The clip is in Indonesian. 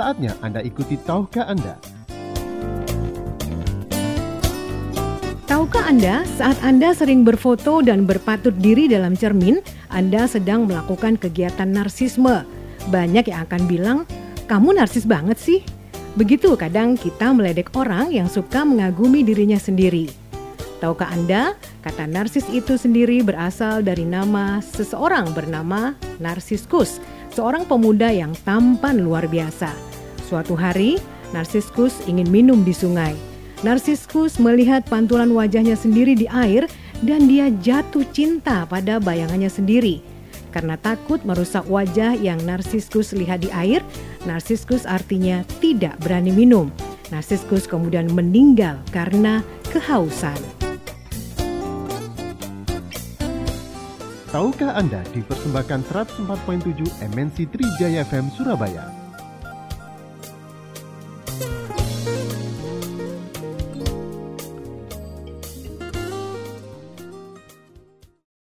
Saatnya Anda ikuti Tahukah Anda? Tahukah Anda, saat Anda sering berfoto dan berpatut diri dalam cermin, Anda sedang melakukan kegiatan narsisme. Banyak yang akan bilang, kamu narsis banget sih. Begitu kadang kita meledek orang yang suka mengagumi dirinya sendiri. Tahukah Anda, kata narsis itu sendiri berasal dari nama seseorang bernama Narsiskus, seorang pemuda yang tampan luar biasa. Suatu hari, Narsiskus ingin minum di sungai. Narsiskus melihat pantulan wajahnya sendiri di air dan dia jatuh cinta pada bayangannya sendiri. Karena takut merusak wajah yang Narsiskus lihat di air, Narsiskus artinya tidak berani minum. Narsiskus kemudian meninggal karena kehausan. Tahukah Anda dipersembahkan 104.7 MNC Trijaya FM Surabaya